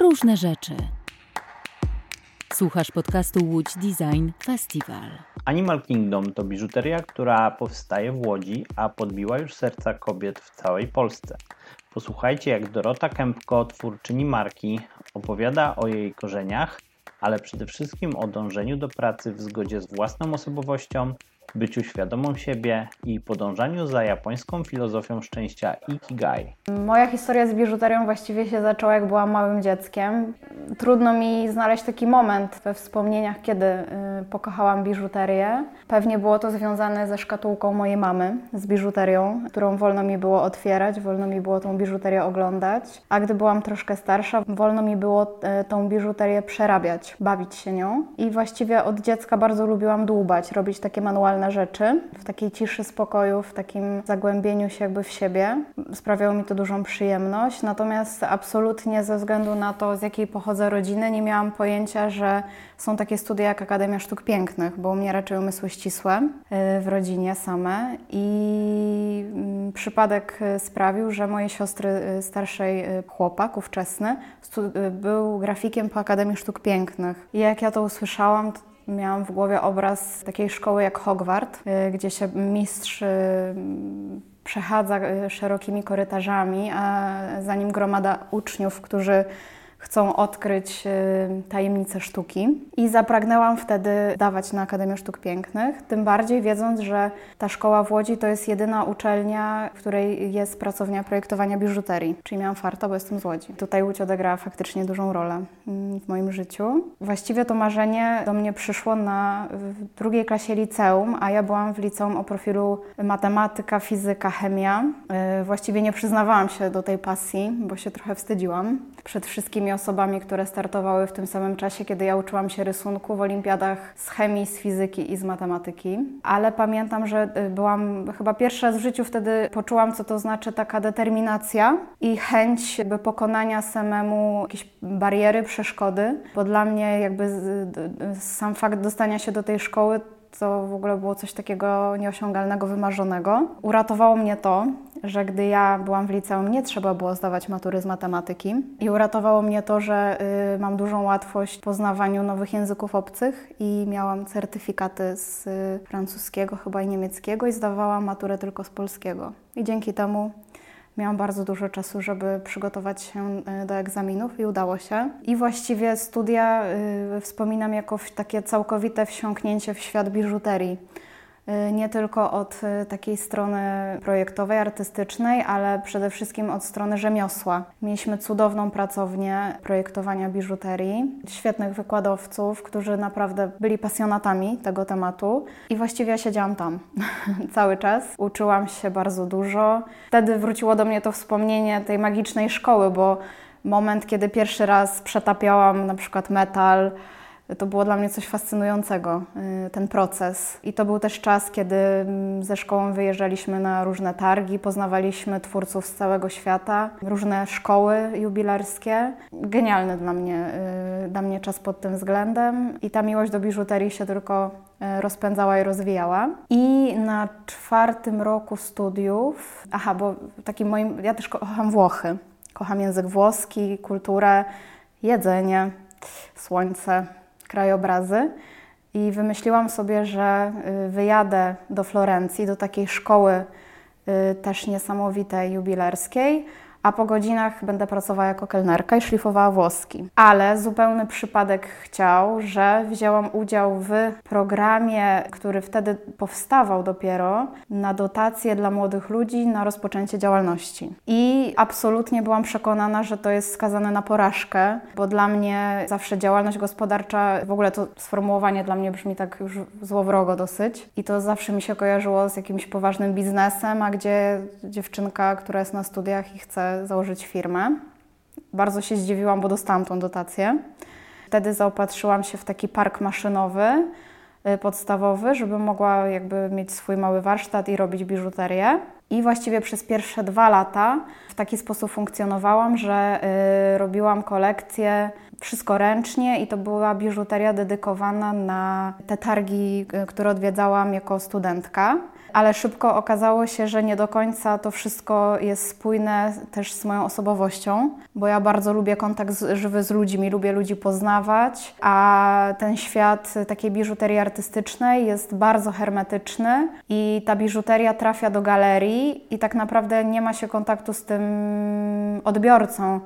różne rzeczy. Słuchasz podcastu Łódź Design Festival. Animal Kingdom to biżuteria, która powstaje w Łodzi, a podbiła już serca kobiet w całej Polsce. Posłuchajcie, jak Dorota Kępko, twórczyni marki, opowiada o jej korzeniach, ale przede wszystkim o dążeniu do pracy w zgodzie z własną osobowością, byciu świadomą siebie i podążaniu za japońską filozofią szczęścia Ikigai. Moja historia z biżuterią właściwie się zaczęła, jak byłam małym dzieckiem. Trudno mi znaleźć taki moment we wspomnieniach, kiedy y, pokochałam biżuterię. Pewnie było to związane ze szkatułką mojej mamy, z biżuterią, którą wolno mi było otwierać, wolno mi było tą biżuterię oglądać. A gdy byłam troszkę starsza, wolno mi było y, tą biżuterię przerabiać, bawić się nią. I właściwie od dziecka bardzo lubiłam dłubać, robić takie manualne rzeczy, w takiej ciszy, spokoju, w takim zagłębieniu się jakby w siebie. Sprawiało mi to dużą przyjemność, natomiast absolutnie ze względu na to, z jakiej pochodzę rodziny, nie miałam pojęcia, że są takie studia jak Akademia Sztuk Pięknych, bo u mnie raczej umysły ścisłe y, w rodzinie same i mm, przypadek y, sprawił, że moje siostry y, starszej chłopak ówczesny był grafikiem po Akademii Sztuk Pięknych. I jak ja to usłyszałam, Miałam w głowie obraz takiej szkoły jak Hogwart, y, gdzie się mistrz y, przechadza y, szerokimi korytarzami, a za nim gromada uczniów, którzy chcą odkryć y, tajemnice sztuki. I zapragnęłam wtedy dawać na Akademię Sztuk Pięknych, tym bardziej wiedząc, że ta szkoła w Łodzi to jest jedyna uczelnia, w której jest pracownia projektowania biżuterii. Czyli miałam farta, bo jestem z Łodzi. Tutaj Łódź odegrała faktycznie dużą rolę mm, w moim życiu. Właściwie to marzenie do mnie przyszło na drugiej klasie liceum, a ja byłam w liceum o profilu matematyka, fizyka, chemia. Y, właściwie nie przyznawałam się do tej pasji, bo się trochę wstydziłam przed wszystkimi osobami, które startowały w tym samym czasie, kiedy ja uczyłam się rysunku w olimpiadach z chemii, z fizyki i z matematyki. Ale pamiętam, że y, byłam chyba pierwszy raz w życiu wtedy poczułam, co to znaczy taka determinacja i chęć jakby pokonania samemu jakiejś bariery, przeszkody, bo dla mnie jakby sam fakt dostania się do tej szkoły to w ogóle było coś takiego nieosiągalnego, wymarzonego. Uratowało mnie to, że gdy ja byłam w liceum, nie trzeba było zdawać matury z matematyki. I uratowało mnie to, że y, mam dużą łatwość w poznawaniu nowych języków obcych i miałam certyfikaty z y, francuskiego chyba i niemieckiego i zdawałam maturę tylko z polskiego. I dzięki temu Miałam bardzo dużo czasu, żeby przygotować się y, do egzaminów i udało się. I właściwie studia y, wspominam jako takie całkowite wsiąknięcie w świat biżuterii. Y, nie tylko od y, takiej strony projektowej, artystycznej, ale przede wszystkim od strony rzemiosła. Mieliśmy cudowną pracownię projektowania biżuterii, świetnych wykładowców, którzy naprawdę byli pasjonatami tego tematu i właściwie ja siedziałam tam cały czas. Uczyłam się bardzo dużo. Wtedy wróciło do mnie to wspomnienie tej magicznej szkoły, bo moment, kiedy pierwszy raz przetapiałam na przykład metal, to było dla mnie coś fascynującego, y, ten proces. I to był też czas, kiedy mm, ze szkołą wyjeżdżaliśmy na różne targi, poznawaliśmy twórców z całego świata, różne szkoły jubilerskie. Genialny dla mnie, y, dla mnie czas pod tym względem. I ta miłość do biżuterii się tylko y, rozpędzała i rozwijała. I na czwartym roku studiów, aha, bo takim moim, ja też kocham Włochy. Kocham język włoski, kulturę, jedzenie, słońce, krajobrazy i wymyśliłam sobie, że y, wyjadę do Florencji, do takiej szkoły y, też niesamowitej, jubilerskiej, a po godzinach będę pracowała jako kelnerka i szlifowała włoski. Ale zupełny przypadek chciał, że wzięłam udział w programie, który wtedy powstawał dopiero na dotacje dla młodych ludzi na rozpoczęcie działalności. I absolutnie byłam przekonana, że to jest skazane na porażkę, bo dla mnie zawsze działalność gospodarcza, w ogóle to sformułowanie dla mnie brzmi tak już złowrogo dosyć. I to zawsze mi się kojarzyło z jakimś poważnym biznesem, a gdzie dziewczynka, która jest na studiach i chce założyć firmę. Bardzo się zdziwiłam, bo dostałam tą dotację. Wtedy zaopatrzyłam się w taki park maszynowy, y, podstawowy, żeby mogła jakby mieć swój mały warsztat i robić biżuterię. I właściwie przez pierwsze dwa lata w taki sposób funkcjonowałam, że y, robiłam kolekcję wszystko ręcznie i to była biżuteria dedykowana na te targi, y, które odwiedzałam jako studentka. Ale szybko okazało się, że nie do końca to wszystko jest spójne też z moją osobowością, bo ja bardzo lubię kontakt żywy z ludźmi, lubię ludzi poznawać, a ten świat takiej biżuterii artystycznej jest bardzo hermetyczny i ta biżuteria trafia do galerii i tak naprawdę nie ma się kontaktu z tym odbiorcą.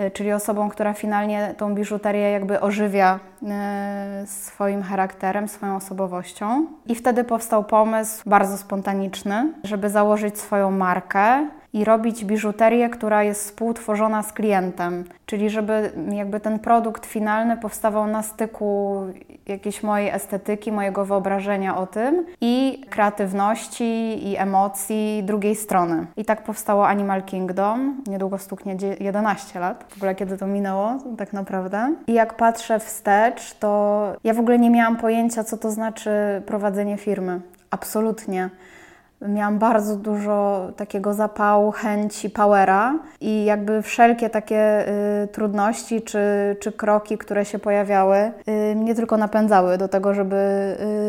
Y, czyli osobą, która finalnie tą biżuterię jakby ożywia y, swoim charakterem, swoją osobowością. I wtedy powstał pomysł bardzo spontaniczny, żeby założyć swoją markę i robić biżuterię, która jest współtworzona z klientem, czyli żeby jakby ten produkt finalny powstawał na styku jakiejś mojej estetyki, mojego wyobrażenia o tym i kreatywności i emocji drugiej strony. I tak powstało Animal Kingdom. Niedługo stuknie 11 lat, w ogóle kiedy to minęło tak naprawdę. I jak patrzę wstecz, to ja w ogóle nie miałam pojęcia, co to znaczy prowadzenie firmy. Absolutnie. Miałam bardzo dużo takiego zapału, chęci, powera i jakby wszelkie takie y, trudności czy, czy kroki, które się pojawiały, y, mnie tylko napędzały do tego, żeby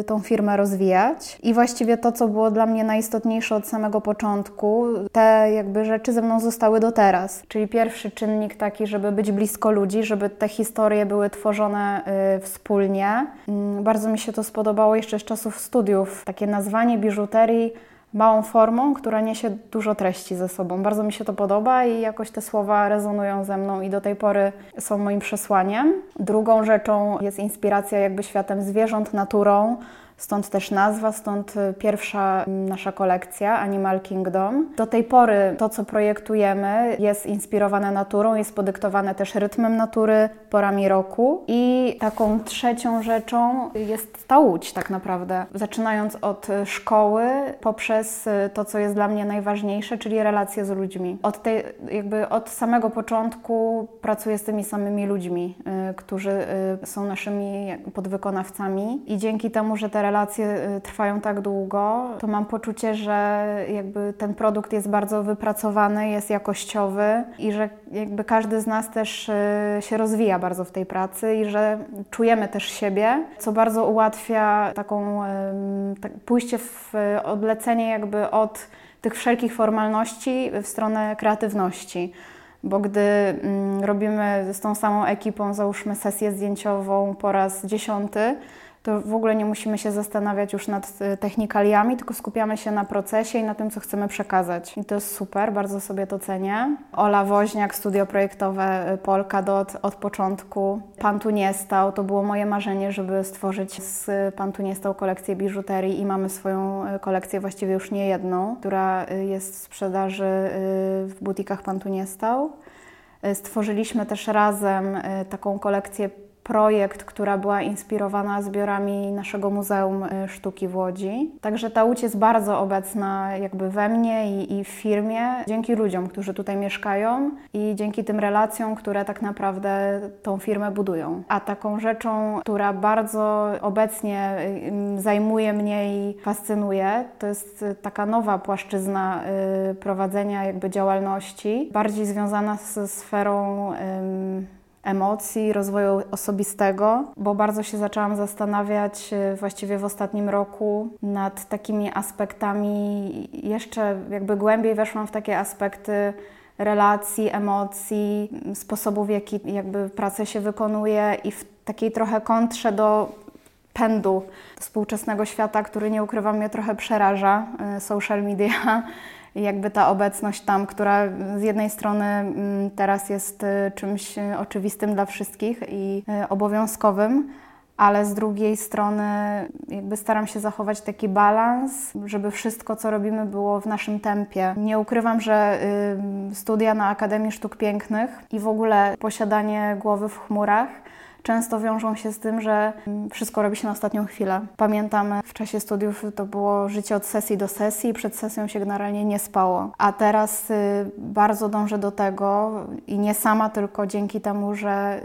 y, tą firmę rozwijać. I właściwie to, co było dla mnie najistotniejsze od samego początku, te jakby rzeczy ze mną zostały do teraz. Czyli pierwszy czynnik taki, żeby być blisko ludzi, żeby te historie były tworzone y, wspólnie. Mm, bardzo mi się to spodobało jeszcze z czasów studiów. Takie nazwanie biżuterii małą formą, która niesie dużo treści ze sobą. Bardzo mi się to podoba i jakoś te słowa rezonują ze mną i do tej pory są moim przesłaniem. Drugą rzeczą jest inspiracja jakby światem zwierząt, naturą, Stąd też nazwa, stąd y, pierwsza nasza kolekcja Animal Kingdom. Do tej pory to, co projektujemy, jest inspirowane naturą, jest podyktowane też rytmem natury, porami roku. I taką trzecią rzeczą jest ta łódź, tak naprawdę. Zaczynając od y, szkoły, poprzez y, to, co jest dla mnie najważniejsze, czyli relacje z ludźmi. Od, tej, jakby od samego początku pracuję z tymi samymi ludźmi, którzy są naszymi podwykonawcami, i dzięki temu, że te relacje y, trwają tak długo, to mam poczucie, że jakby ten produkt jest bardzo wypracowany, jest jakościowy i że jakby każdy z nas też y, się rozwija bardzo w tej pracy i że czujemy też siebie, co bardzo ułatwia taką tak pójście w odlecenie jakby od tych wszelkich formalności w stronę kreatywności. Bo gdy robimy z tą samą ekipą, załóżmy sesję zdjęciową po raz dziesiąty, to w ogóle nie musimy się zastanawiać już nad y, technikaliami, tylko skupiamy się na procesie i na tym, co chcemy przekazać. I to jest super, bardzo sobie to cenię. Ola Woźniak, studio projektowe y, Polkadot od początku. Pan tu nie stał, to było moje marzenie, żeby stworzyć z Pan tu nie stał kolekcję biżuterii i mamy swoją y, kolekcję, właściwie już nie jedną, która jest w sprzedaży w butikach Pan tu nie stał. Stworzyliśmy też razem taką kolekcję projekt, która była inspirowana zbiorami naszego Muzeum y, Sztuki w Łodzi. Także ta łódź jest bardzo obecna jakby we mnie i, i, w firmie, dzięki ludziom, którzy tutaj mieszkają i dzięki tym relacjom, które tak naprawdę tą firmę budują. A taką rzeczą, która bardzo obecnie y, zajmuje mnie i fascynuje, to jest taka nowa płaszczyzna y, prowadzenia jakby działalności, bardziej związana ze sferą emocji, rozwoju osobistego, bo bardzo się zaczęłam zastanawiać e, właściwie w ostatnim roku nad takimi aspektami, jeszcze jakby głębiej weszłam w takie aspekty relacji, emocji, sposobów, w jaki jakby pracę się wykonuje i w takiej trochę kontrze do pędu współczesnego świata, który nie ukrywam mnie trochę przeraża, e, social media jakby ta obecność tam, która z jednej strony mm, teraz jest y, czymś y, oczywistym dla wszystkich i y, obowiązkowym, ale z drugiej strony jakby staram się zachować taki balans, żeby wszystko, co robimy, było w naszym tempie. Nie ukrywam, że studia na Akademii Sztuk Pięknych i w ogóle posiadanie głowy w chmurach często wiążą się z tym, że wszystko robi się na ostatnią chwilę. Pamiętam w czasie studiów to było życie od sesji do sesji, przed sesją się generalnie nie spało. A teraz y, bardzo dążę do tego i nie sama, tylko dzięki temu, że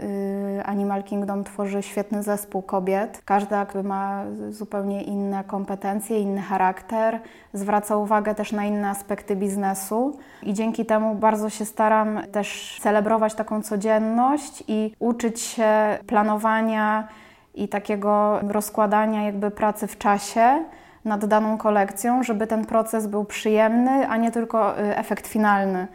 y, Animal Kingdom tworzy świetny zespół kobiet. Każda ma zupełnie inne kompetencje, inny charakter, zwraca uwagę też na inne aspekty biznesu i dzięki temu bardzo się staram też celebrować taką codzienność i uczyć się planowania i takiego rozkładania jakby pracy w czasie, nad daną kolekcją, żeby ten proces był przyjemny, a nie tylko y, efekt finalny.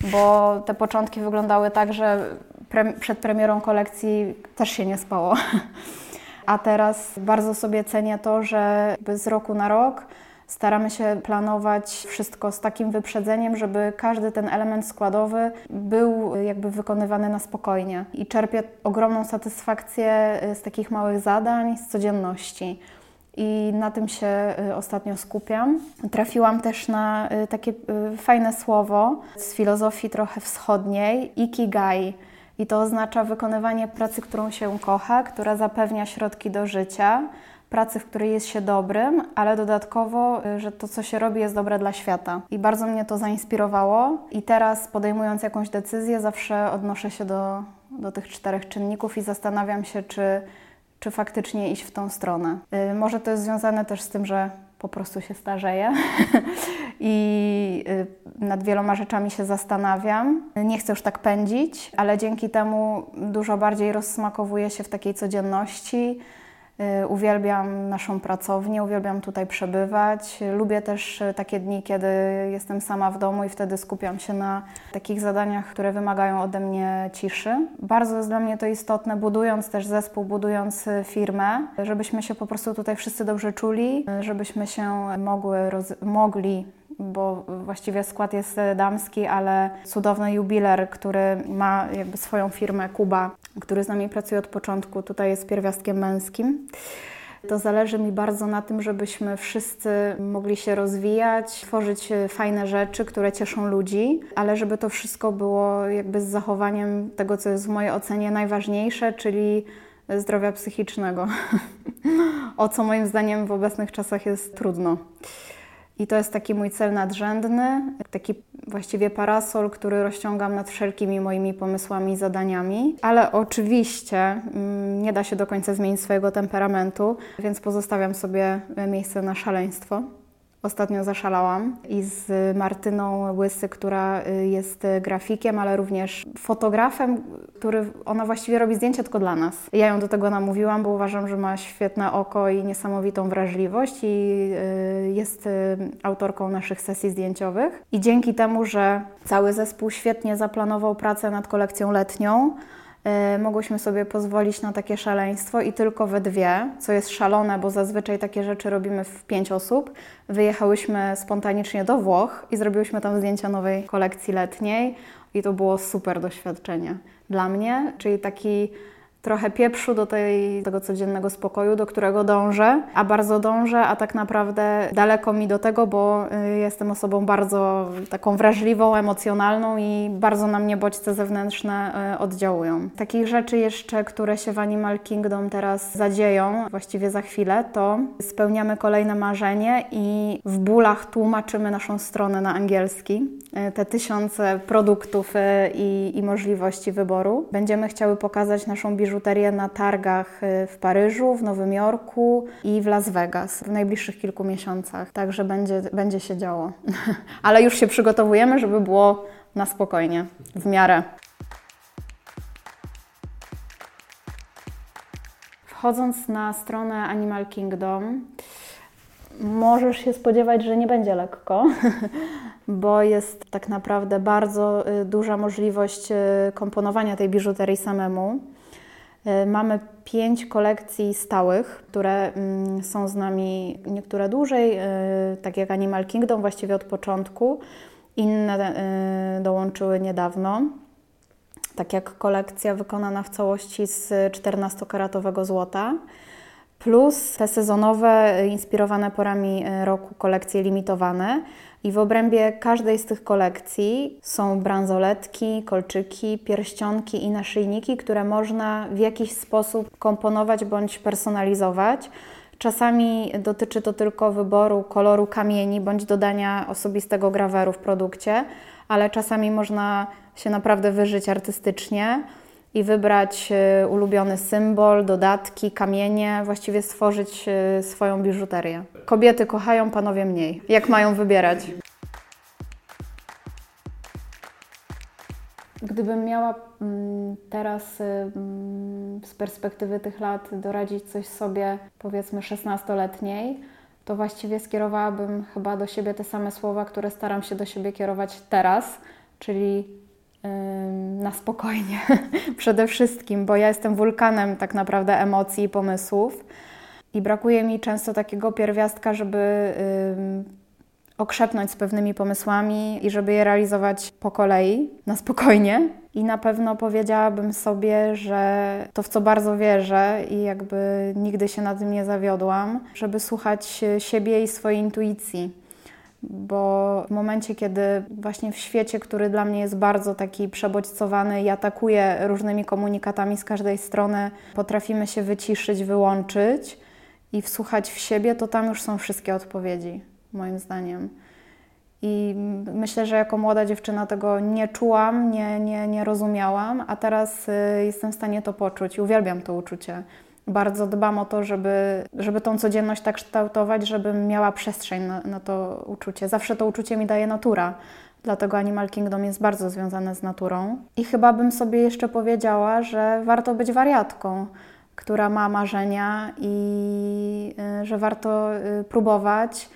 Bo te początki wyglądały tak, że pre przed premierą kolekcji też się nie spało. A teraz bardzo sobie cenię to, że z roku na rok staramy się planować wszystko z takim wyprzedzeniem, żeby każdy ten element składowy był jakby wykonywany na spokojnie. I czerpię ogromną satysfakcję z takich małych zadań, z codzienności i na tym się y, ostatnio skupiam. Trafiłam też na y, takie y, fajne słowo z filozofii trochę wschodniej ikigai. I to oznacza wykonywanie pracy, którą się kocha, która zapewnia środki do życia, pracy, w której jest się dobrym, ale dodatkowo, że to, co się robi, jest dobre dla świata. I bardzo mnie to zainspirowało. I teraz, podejmując jakąś decyzję, zawsze odnoszę się do, do tych czterech czynników i zastanawiam się, czy czy faktycznie iść w tą stronę. Y, może to jest związane też z tym, że po prostu się starzeję i y, nad wieloma rzeczami się zastanawiam. Nie chcę już tak pędzić, ale dzięki temu dużo bardziej rozsmakowuję się w takiej codzienności. Y, uwielbiam naszą pracownię, uwielbiam tutaj przebywać. Lubię też y, takie dni, kiedy jestem sama w domu i wtedy skupiam się na takich zadaniach, które wymagają ode mnie ciszy. Bardzo jest dla mnie to istotne, budując też zespół, budując y, firmę, żebyśmy się po prostu tutaj wszyscy dobrze czuli, żebyśmy się mogły, mogli bo właściwie skład jest damski, ale cudowny jubiler, który ma jakby swoją firmę Kuba, który z nami pracuje od początku, tutaj jest pierwiastkiem męskim. To zależy mi bardzo na tym, żebyśmy wszyscy mogli się rozwijać, tworzyć fajne rzeczy, które cieszą ludzi, ale żeby to wszystko było jakby z zachowaniem tego, co jest w mojej ocenie najważniejsze, czyli zdrowia psychicznego. o co moim zdaniem w obecnych czasach jest trudno. I to jest taki mój cel nadrzędny, taki właściwie parasol, który rozciągam nad wszelkimi moimi pomysłami i zadaniami. Ale oczywiście mm, nie da się do końca zmienić swojego temperamentu, więc pozostawiam sobie miejsce na szaleństwo. Ostatnio zaszalałam i z Martyną Łysy, która y, jest grafikiem, ale również fotografem, który ona właściwie robi zdjęcia tylko dla nas. Ja ją do tego namówiłam, bo uważam, że ma świetne oko i niesamowitą wrażliwość i y, jest y, autorką naszych sesji zdjęciowych. I dzięki temu, że cały zespół świetnie zaplanował pracę nad kolekcją letnią, mogłyśmy sobie pozwolić na takie szaleństwo i tylko we dwie, co jest szalone, bo zazwyczaj takie rzeczy robimy w pięć osób. Wyjechałyśmy spontanicznie do Włoch i zrobiłyśmy tam zdjęcia nowej kolekcji letniej i to było super doświadczenie dla mnie, czyli taki trochę pieprzu do tej, tego codziennego spokoju, do którego dążę, a bardzo dążę, a tak naprawdę daleko mi do tego, bo y, jestem osobą bardzo taką wrażliwą, emocjonalną i bardzo na mnie bodźce zewnętrzne y, oddziałują. Takich rzeczy jeszcze, które się w Animal Kingdom teraz zadzieją, właściwie za chwilę, to spełniamy kolejne marzenie i w bólach tłumaczymy naszą stronę na angielski. Y, te tysiące produktów i, i możliwości wyboru. Będziemy chciały pokazać naszą biżuterię biżuterię na targach y, w Paryżu, w Nowym Jorku i w Las Vegas w najbliższych kilku miesiącach. Także będzie, będzie się działo. Ale już się przygotowujemy, żeby było na spokojnie, w miarę. Wchodząc na stronę Animal Kingdom, możesz się spodziewać, że nie będzie lekko, bo jest tak naprawdę bardzo y, duża możliwość y, komponowania tej biżuterii samemu. E, mamy pięć kolekcji stałych, które mm, są z nami niektóre dłużej, e, tak jak Animal Kingdom właściwie od początku. Inne e, dołączyły niedawno, tak jak kolekcja wykonana w całości z 14-karatowego złota, plus te sezonowe, inspirowane porami roku kolekcje limitowane, i w obrębie każdej z tych kolekcji są bransoletki, kolczyki, pierścionki i naszyjniki, które można w jakiś sposób komponować bądź personalizować. Czasami dotyczy to tylko wyboru koloru kamieni bądź dodania osobistego graweru w produkcie, ale czasami można się naprawdę wyżyć artystycznie i wybrać e, ulubiony symbol, dodatki, kamienie, właściwie stworzyć e, swoją biżuterię. Kobiety kochają, panowie mniej. Jak mają wybierać? Gdybym miała mm, teraz mm, z perspektywy tych lat doradzić coś sobie, powiedzmy 16-letniej, to właściwie skierowałabym chyba do siebie te same słowa, które staram się do siebie kierować teraz, czyli na spokojnie przede wszystkim, bo ja jestem wulkanem tak naprawdę emocji i pomysłów i brakuje mi często takiego pierwiastka, żeby okrzepnąć z pewnymi pomysłami i żeby je realizować po kolei, na spokojnie. I na pewno powiedziałabym sobie, że to w co bardzo wierzę i jakby nigdy się na tym nie zawiodłam, żeby słuchać siebie i swojej intuicji. Bo w momencie, kiedy właśnie w świecie, który dla mnie jest bardzo taki przebodźcowany i atakuje różnymi komunikatami z każdej strony, potrafimy się wyciszyć, wyłączyć i wsłuchać w siebie, to tam już są wszystkie odpowiedzi moim zdaniem. I myślę, że jako młoda dziewczyna tego nie czułam, nie, nie, nie rozumiałam, a teraz y, jestem w stanie to poczuć i uwielbiam to uczucie. Bardzo dbam o to, żeby, żeby tą codzienność tak kształtować, żebym miała przestrzeń na, na to uczucie. Zawsze to uczucie mi daje natura, dlatego Animal Kingdom jest bardzo związane z naturą. I chyba bym sobie jeszcze powiedziała, że warto być wariatką która ma marzenia i y, że warto y, próbować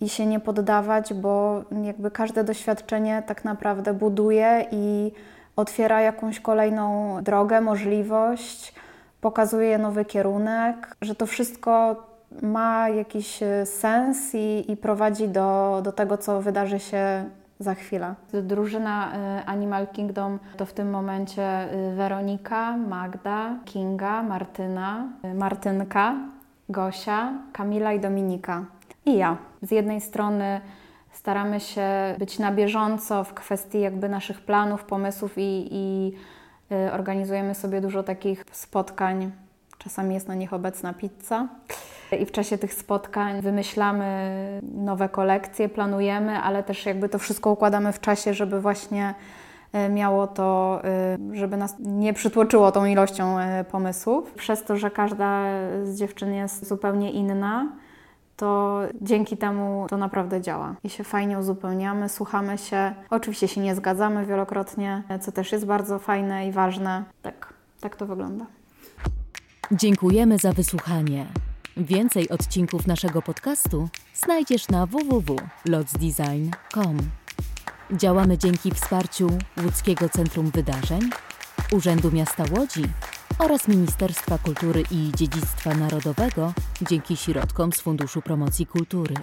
i się nie poddawać, bo jakby każde doświadczenie tak naprawdę buduje i otwiera jakąś kolejną drogę, możliwość, pokazuje nowy kierunek, że to wszystko ma jakiś e, sens i, i prowadzi do, do tego, co wydarzy się za chwilę. Drużyna e, Animal Kingdom to w tym momencie e, Weronika, Magda, Kinga, Martyna, Martynka, Gosia, Kamila i Dominika i ja. Z jednej strony staramy się być na bieżąco w kwestii jakby naszych planów, pomysłów i, i organizujemy sobie dużo takich spotkań. Czasami jest na nich obecna pizza. I w czasie tych spotkań wymyślamy nowe kolekcje, planujemy, ale też jakby to wszystko układamy w czasie, żeby właśnie y, miało to, y, żeby nas nie przytłoczyło tą ilością pomysłów. Przez to, że każda z dziewczyn jest zupełnie inna, to dzięki temu to naprawdę działa i się fajnie uzupełniamy, słuchamy się. Oczywiście się nie zgadzamy wielokrotnie, co też jest bardzo fajne i ważne. Tak, tak to wygląda. Dziękujemy za wysłuchanie. Więcej odcinków naszego podcastu znajdziesz na www.lotsdesign.com. Działamy dzięki wsparciu Łódzkiego Centrum Wydarzeń, Urzędu Miasta Łodzi oraz Ministerstwa Kultury i Dziedzictwa Narodowego dzięki środkom z Funduszu Promocji Kultury.